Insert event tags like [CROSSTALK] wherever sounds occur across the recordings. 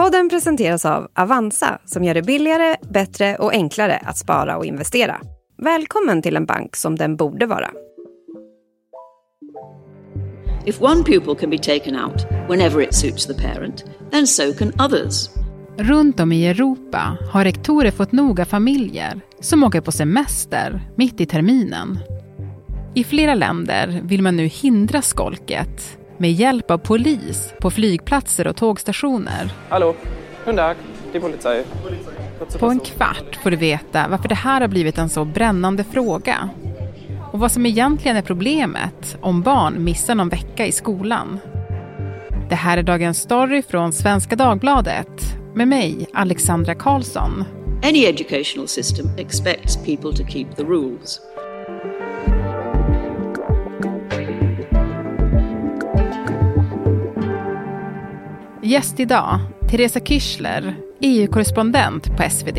Podden presenteras av Avanza som gör det billigare, bättre och enklare att spara och investera. Välkommen till en bank som den borde vara. If one pupil can be taken out whenever it suits the parent, then so can others. Runt om i Europa har rektorer fått nog av familjer som åker på semester mitt i terminen. I flera länder vill man nu hindra skolket med hjälp av polis på flygplatser och tågstationer. Hallå, guten Tag, die Polizei. På en kvart får du veta varför det här har blivit en så brännande fråga. Och vad som egentligen är problemet om barn missar någon vecka i skolan. Det här är dagens story från Svenska Dagbladet med mig, Alexandra Karlsson. Any educational system expects people to keep the rules. Gäst idag, Teresa Kyschler, EU-korrespondent på SvD.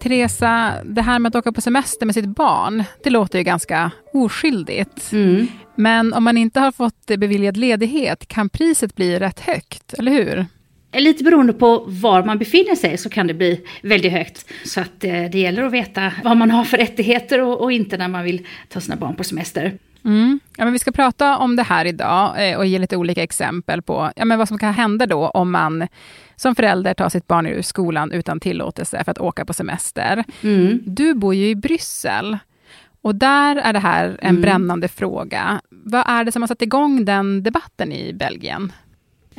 Teresa, det här med att åka på semester med sitt barn, det låter ju ganska oskyldigt. Mm. Men om man inte har fått beviljad ledighet kan priset bli rätt högt, eller hur? Lite beroende på var man befinner sig så kan det bli väldigt högt. Så att eh, det gäller att veta vad man har för rättigheter och, och inte när man vill ta sina barn på semester. Mm. Ja, men vi ska prata om det här idag eh, och ge lite olika exempel på ja, men vad som kan hända då om man som förälder tar sitt barn ur skolan utan tillåtelse för att åka på semester. Mm. Du bor ju i Bryssel och där är det här en Mm. brännande fråga. Vad är det som har satt igång den debatten i Belgien?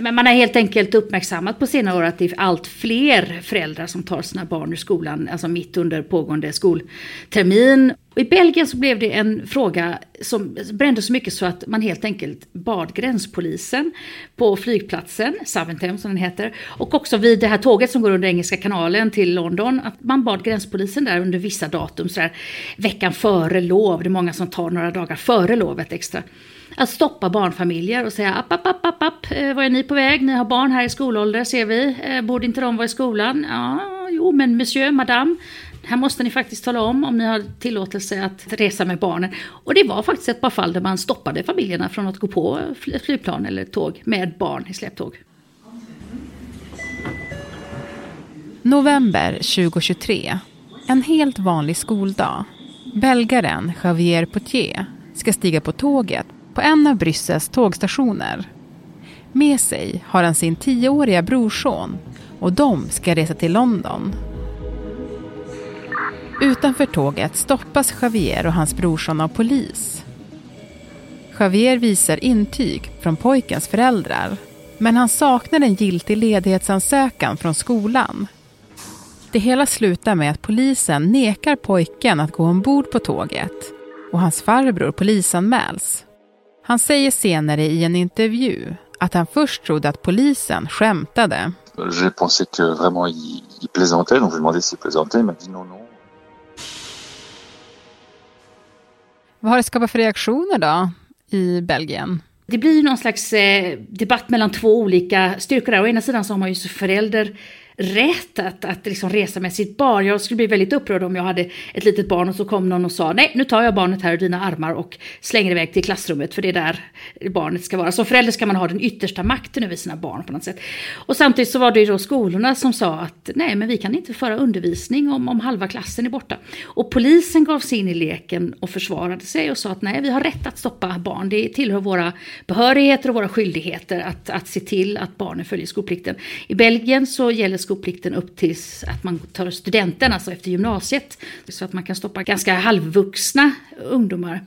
Men man har helt enkelt uppmärksammat på senare år att det är allt fler föräldrar som tar sina barn ur skolan, alltså mitt under pågående skoltermin. Och I Belgien så blev det en fråga som brände så mycket så att man helt enkelt bad gränspolisen på flygplatsen, Saventem som den heter, och också vid det här tåget som går under Engelska kanalen till London, att man bad gränspolisen där under vissa datum, så där, veckan före lov, det är många som tar några dagar före lovet extra att stoppa barnfamiljer och säga app, app, app, app, app, eh, var är ni på väg? Ni har barn här i skolålder ser vi. Eh, borde inte de vara i skolan? Ja, jo, men monsieur, madame. Här måste ni faktiskt tala om om ni har tillåtelse att resa med barnen. Och det var faktiskt ett par fall där man stoppade familjerna från att gå på flygplan eller tåg med barn i släptåg. November 2023. En helt vanlig skoldag. Belgaren Javier Potier ska stiga på tåget på en av Bryssels tågstationer. Med sig har han sin tioåriga brorson och de ska resa till London. Utanför tåget stoppas Javier och hans brorson av polis. Javier visar intyg från pojkens föräldrar men han saknar en giltig ledighetsansökan från skolan. Det hela slutar med att polisen nekar pojken att gå ombord på tåget och hans farbror polisanmäls. Han säger senare i en intervju att han först trodde att polisen skämtade. Jag pensé att han il, plaisantait, donc je lui ai han plaisantait, Vad har det skapat för reaktioner då i Belgien? Det blir någon slags eh, debatt mellan två olika styrkor där. Å ena sidan så har man ju förälder rätt att, att liksom resa med sitt barn. Jag skulle bli väldigt upprörd om jag hade ett litet barn och så kom någon och sa nej, nu tar jag barnet här ur dina armar och slänger iväg till klassrummet för det är där barnet ska vara. Som förälder ska man ha den yttersta makten över sina barn på något sätt. Och samtidigt så var det ju då skolorna som sa att nej, men vi kan inte föra undervisning om, om halva klassen är borta. Och polisen gav sig in i leken och försvarade sig och sa att nej, vi har rätt att stoppa barn. Det tillhör våra behörigheter och våra skyldigheter att, att se till att barnen följer skolplikten. I Belgien så gäller skolplikten upp tills att man tar studenten, alltså efter gymnasiet. Så att man kan stoppa ganska halvvuxna ungdomar.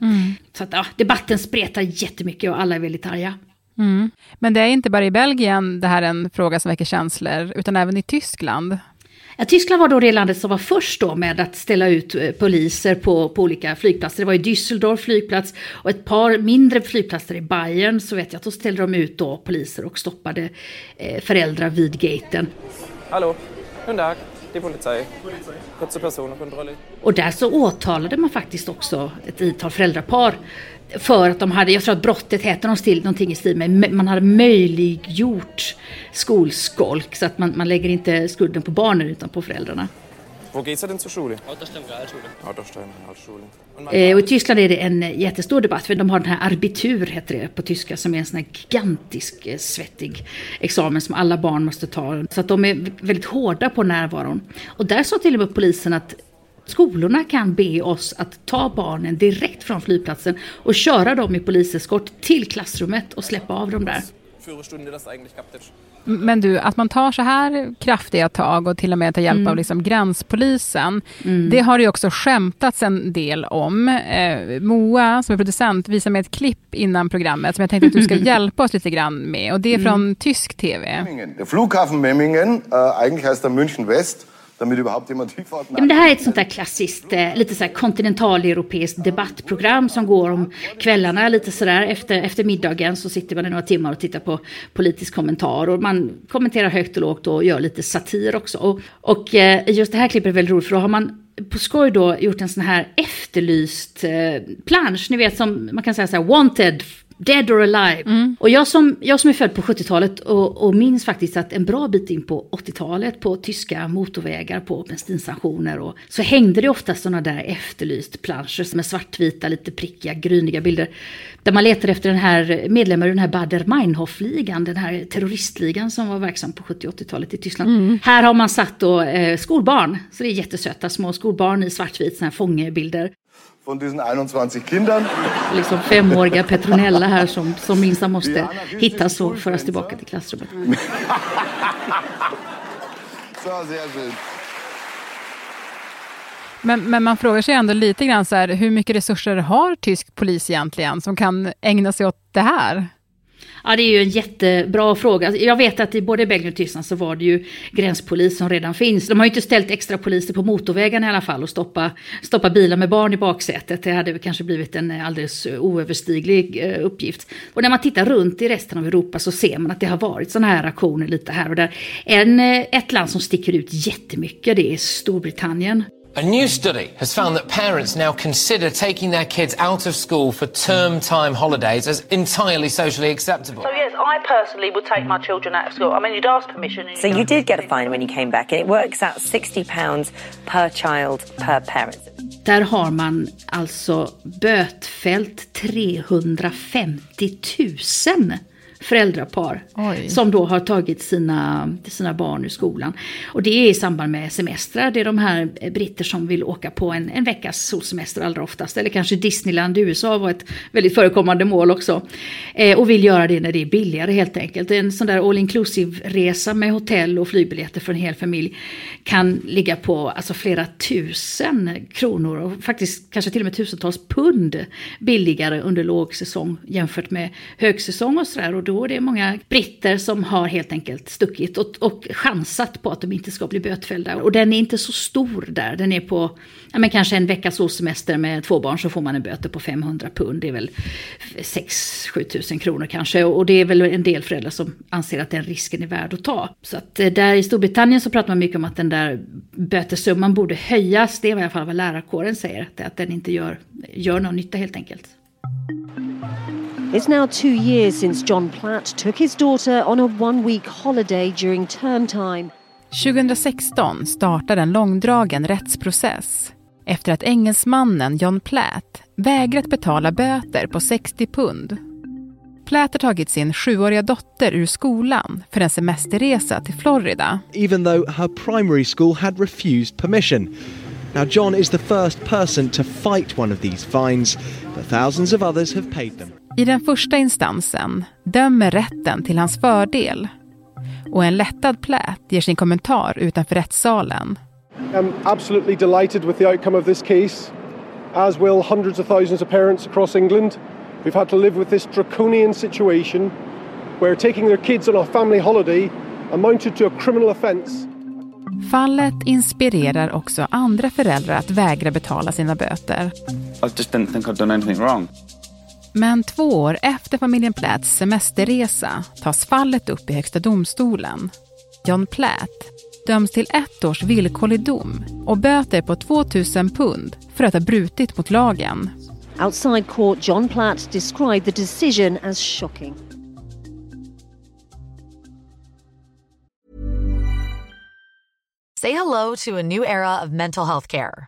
Så att ja, debatten spretar jättemycket och alla är väldigt arga. Mm. Men det är inte bara i Belgien det här är en fråga som väcker känslor, utan även i Tyskland. Ja, Tyskland var då det landet som var först då med att ställa ut eh, poliser på, på olika flygplatser. Det var ju Düsseldorf flygplats och ett par mindre flygplatser i Bayern så vet jag att då ställde de ut då poliser och stoppade eh, föräldrar vid gaten. Hallo, guten Tag, är Polizei. Kurze personkontroll. Och där så åtalade man faktiskt också ett antal föräldrapar för att de hade, jag tror att brottet heter någonting i stil med, man hade möjliggjort skolskolk så att man, man lägger inte skulden på barnen utan på föräldrarna. Wo geht's denn zur Schule? Und man- Eh, och I Tyskland är det en eh, jättestor debatt för de har den här arbitur heter det på tyska som är en sån här gigantisk eh, svettig examen som alla barn måste ta. Så att de är väldigt hårda på närvaron. Och där sa till och med polisen att skolorna kan be oss att ta barnen direkt från flygplatsen och köra dem i poliseskort till klassrummet och släppa av dem där. Führerstunde das eigentlich kaptisch. Men du, att man tar så här kraftiga tag och till och med tar hjälp av liksom gränspolisen, det har det ju också skämtats en del om. Eh, Moa, som är producent, visar mig ett klipp innan programmet som jag tänkte att du ska [LAUGHS] hjälpa oss lite grann med. Och det är från tysk TV. Flughafen Memmingen, äh, eigentlich heißt er München West, damit überhaupt jemand. Ja, men det här är ett sånt där klassiskt, eh, lite så här kontinentaleuropeiskt debattprogram som går om kvällarna, lite sådär efter, efter middagen så sitter man i några timmar och tittar på politisk kommentar och man kommenterar högt och lågt och gör lite satir också. Och, och eh, just det här klippet är väldigt roligt för då har man på skoj då gjort en sån här efterlyst eh, plansch, ni vet som man kan säga så här wanted Dead or alive. Och jag som, jag som är född på 70-talet och, och minns faktiskt att en bra bit in på 80-talet på tyska motorvägar, på bensinstationer och så hängde det ofta sådana där efterlyst planscher med svartvita, lite prickiga, gryniga bilder. Där man letade efter den här medlemmen i den här Bader-Meinhof-ligan, den här terroristligan som var verksam på 70 80-talet i Tyskland. Här har man satt då eh, skolbarn, så det är jättesöta små skolbarn i svartvit, sådana här fångebilder. Von diesen 21 Kindern. liksom femåriga Petronella här som, som minsann måste hittas och föras tillbaka till klassrummet. So, sehr schön. Men, men man frågar sig ändå lite grann så här, hur mycket resurser har tysk polis egentligen som kan ägna sig åt det här? Ja, det är ju en jättebra fråga. Alltså, jag vet att i både Belgien och Tyskland så var det ju gränspolis som redan finns. De har ju inte ställt extra poliser på motorvägarna i alla fall och stoppa, stoppa bilar med barn i baksätet. Det hade väl kanske blivit en alldeles oöverstiglig eh, uppgift. Och när man tittar runt i resten av Europa så ser man att det har varit sådana här aktioner lite här och där. En, eh, ett land som sticker ut jättemycket det är Storbritannien. A new study has found that parents now consider taking their kids out of school for term time holidays as entirely socially acceptable. So yes, I personally would take my children out of school. I mean, you'd ask permission. and So you'd you did get a fine when you came back, and it works out sixty pounds per child per parent. Där har man alltså bötfällt 350 000 föräldrapar Oj. som då har tagit sina, sina barn ur skolan. Och det är i samband med semestrar. Det är de här britter som vill åka på en, en veckas solsemester allra oftast. Eller kanske Disneyland i USA var ett väldigt förekommande mål också. Eh, och vill göra det när det är billigare helt enkelt. En sån där all inclusive resa med hotell och flygbiljetter för en hel familj kan ligga på alltså, flera tusen kronor och faktiskt kanske till och med tusentals pund billigare under lågsäsong jämfört med högsäsong och sådär. Och då är det många britter som har helt enkelt stuckit och, och chansat på att de inte ska bli bötfällda. Och den är inte så stor där. Den är på ja, men kanske en veckas solsemester med två barn så får man en böter på 500 pund. Det är väl 6-7 tusen kronor kanske. Och det är väl en del föräldrar som anser att den risken är värd att ta. Så att eh, där i Storbritannien så pratar man mycket om att den där bötessumman borde höjas. Det är i alla fall vad lärarkåren säger. Att, att den inte gör, gör någon nytta helt enkelt. It's now two years since John Platt took his daughter on a one week holiday during term time. 2016 startade en långdragen rättsprocess efter att engelsmannen John Platt vägrat betala böter på 60 pund. Platt har tagit sin sjuåriga dotter ur skolan för en semesterresa till Florida. even though her primary school had refused permission. Now, John is the first person to fight one of these fines, but thousands of others have paid them. I den första instansen dömer rätten till hans fördel och en lättad Platt ger sin kommentar utanför rättssalen. I'm absolutely delighted with the outcome of this case, as will hundreds of thousands of parents across England. We've had to live with this draconian situation where taking their kids on a family holiday amounted to a criminal offence. Fallet inspirerar också andra föräldrar att vägra betala sina böter. I just didn't think I'd done anything wrong. Men två år efter familjen Platts semesterresa tas fallet upp i Högsta domstolen. John Platt döms till ett års villkorlig dom och böter på 2000 pund för att ha brutit mot lagen. Outside court, John Platt described the decision as shocking. Say hello to a new era of mental health care.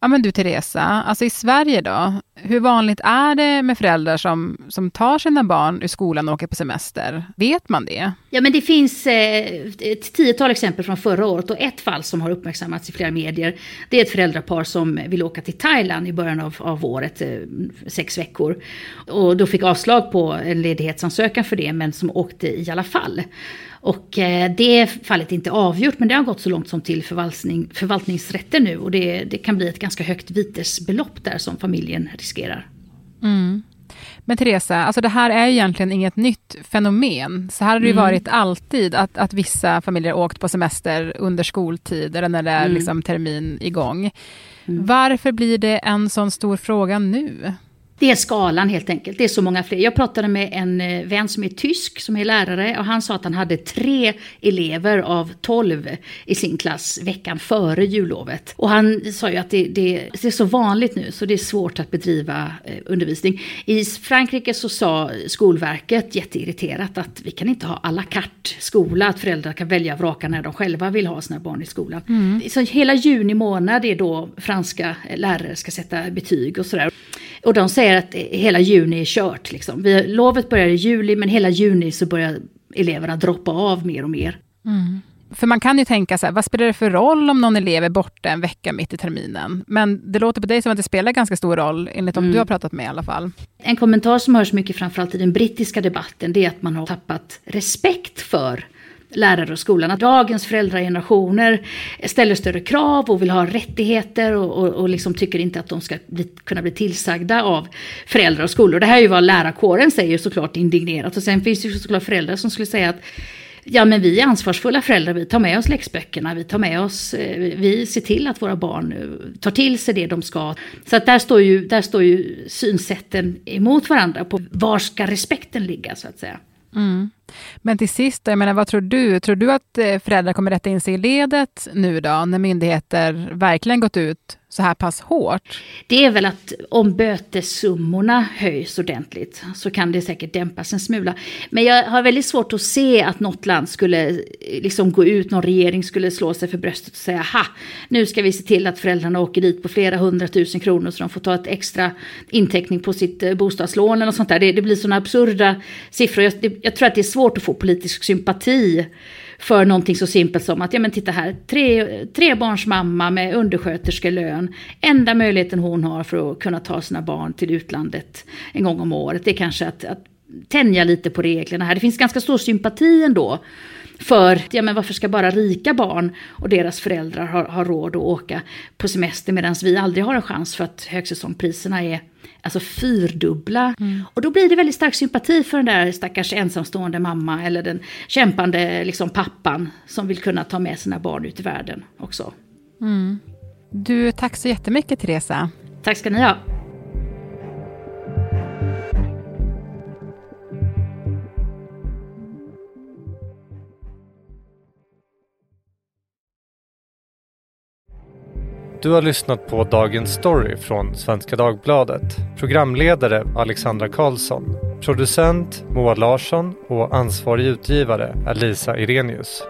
Ja men du Teresa, alltså i Sverige då, hur vanligt är det med föräldrar som, som tar sina barn ur skolan och åker på semester? Vet man det? Ja men det finns eh, ett tiotal exempel från förra året och ett fall som har uppmärksammats i flera medier. Det är ett föräldrapar som vill åka till Thailand i början av, av året, eh, sex veckor. Och då fick avslag på en ledighetsansökan för det men som åkte i alla fall. Och eh, det fallet är inte avgjort men det har gått så långt som till förvaltning, förvaltningsrätten nu och det, det kan bli ett ganska högt vitesbelopp där som familjen riskerar. Mm. Men Teresa, alltså det här är egentligen inget nytt fenomen. Så här har det ju Mm. varit alltid, att, att vissa familjer åkt på semester under skoltid eller när det är Mm. liksom termin igång. Varför blir det en sån stor fråga nu? Det är skalan helt enkelt. Det är så många fler. Jag pratade med en eh, vän som är tysk, som är lärare, och han sa att han hade tre elever av tolv i sin klass veckan före jullovet. Och han sa ju att det, det, det är så vanligt nu, så det är svårt att bedriva eh, undervisning. I Frankrike så sa Skolverket jätteirriterat att vi kan inte ha à la carte skola, att föräldrar kan välja och vraka när de själva vill ha sina barn i skolan. Mm. Så hela juni månad är då franska lärare ska sätta betyg och sådär. Och de säger att hela juni är kört. Liksom. Vi, lovet börjar i juli men hela juni så börjar eleverna droppa av mer och mer. Mm. För man kan ju tänka så här, vad spelar det för roll om någon elev är borta en vecka mitt i terminen? Men det låter på dig som att det spelar ganska stor roll, enligt de Mm. du har pratat med i alla fall. En kommentar som hörs mycket framförallt i den brittiska debatten det är att man har tappat respekt för lärare och skolan. Att dagens föräldragenerationer ställer större krav och vill ha rättigheter och, och, och liksom tycker inte att de ska bli, kunna bli tillsagda av föräldrar och skolor. Det här är ju vad lärarkåren säger såklart indignerat. Och sen finns det ju såklart föräldrar som skulle säga att Ja men vi är ansvarsfulla föräldrar, vi tar med oss läxböckerna, vi tar med oss, eh, vi ser till att våra barn eh, tar till sig det de ska. Så att där står ju, där står ju synsätten emot varandra på var ska respekten ligga så att säga. Mm. Men till sist, jag menar, vad tror du? Tror du att eh, föräldrar kommer rätta in sig i ledet nu då, när myndigheter verkligen gått ut så här pass hårt? Det är väl att om bötessummorna höjs ordentligt så kan det säkert dämpas en smula. Men jag har väldigt svårt att se att något land skulle eh, liksom gå ut, någon regering skulle slå sig för bröstet och säga ha, nu ska vi se till att föräldrarna åker dit på flera hundratusen kronor så de får ta ett extra inteckning på sitt eh, bostadslån eller sånt där. Det, det blir sådana absurda siffror. Jag, det, jag tror att det är svårt att få politisk sympati för någonting så simpelt som att, ja men titta här, tre, tre barns mamma med undersköterskelön. Enda möjligheten hon har för att kunna ta sina barn till utlandet en gång om året, det är kanske att, att tänja lite på reglerna här. Det finns ganska stor sympati ändå för, ja men varför ska bara rika barn och deras föräldrar ha, ha råd att åka på semester medan vi aldrig har en chans för att högsäsongpriserna är alltså fyrdubbla. Och då blir det väldigt stark sympati för den där stackars ensamstående mamma eller den kämpande liksom, pappan som vill kunna ta med sina barn ut i världen också. Mm. Du, tack så jättemycket Teresa. Tack ska ni ha. Du har lyssnat på Dagens Story från Svenska Dagbladet. Programledare Alexandra Karlsson. Producent Moa Larsson och ansvarig utgivare är Lisa Irenius.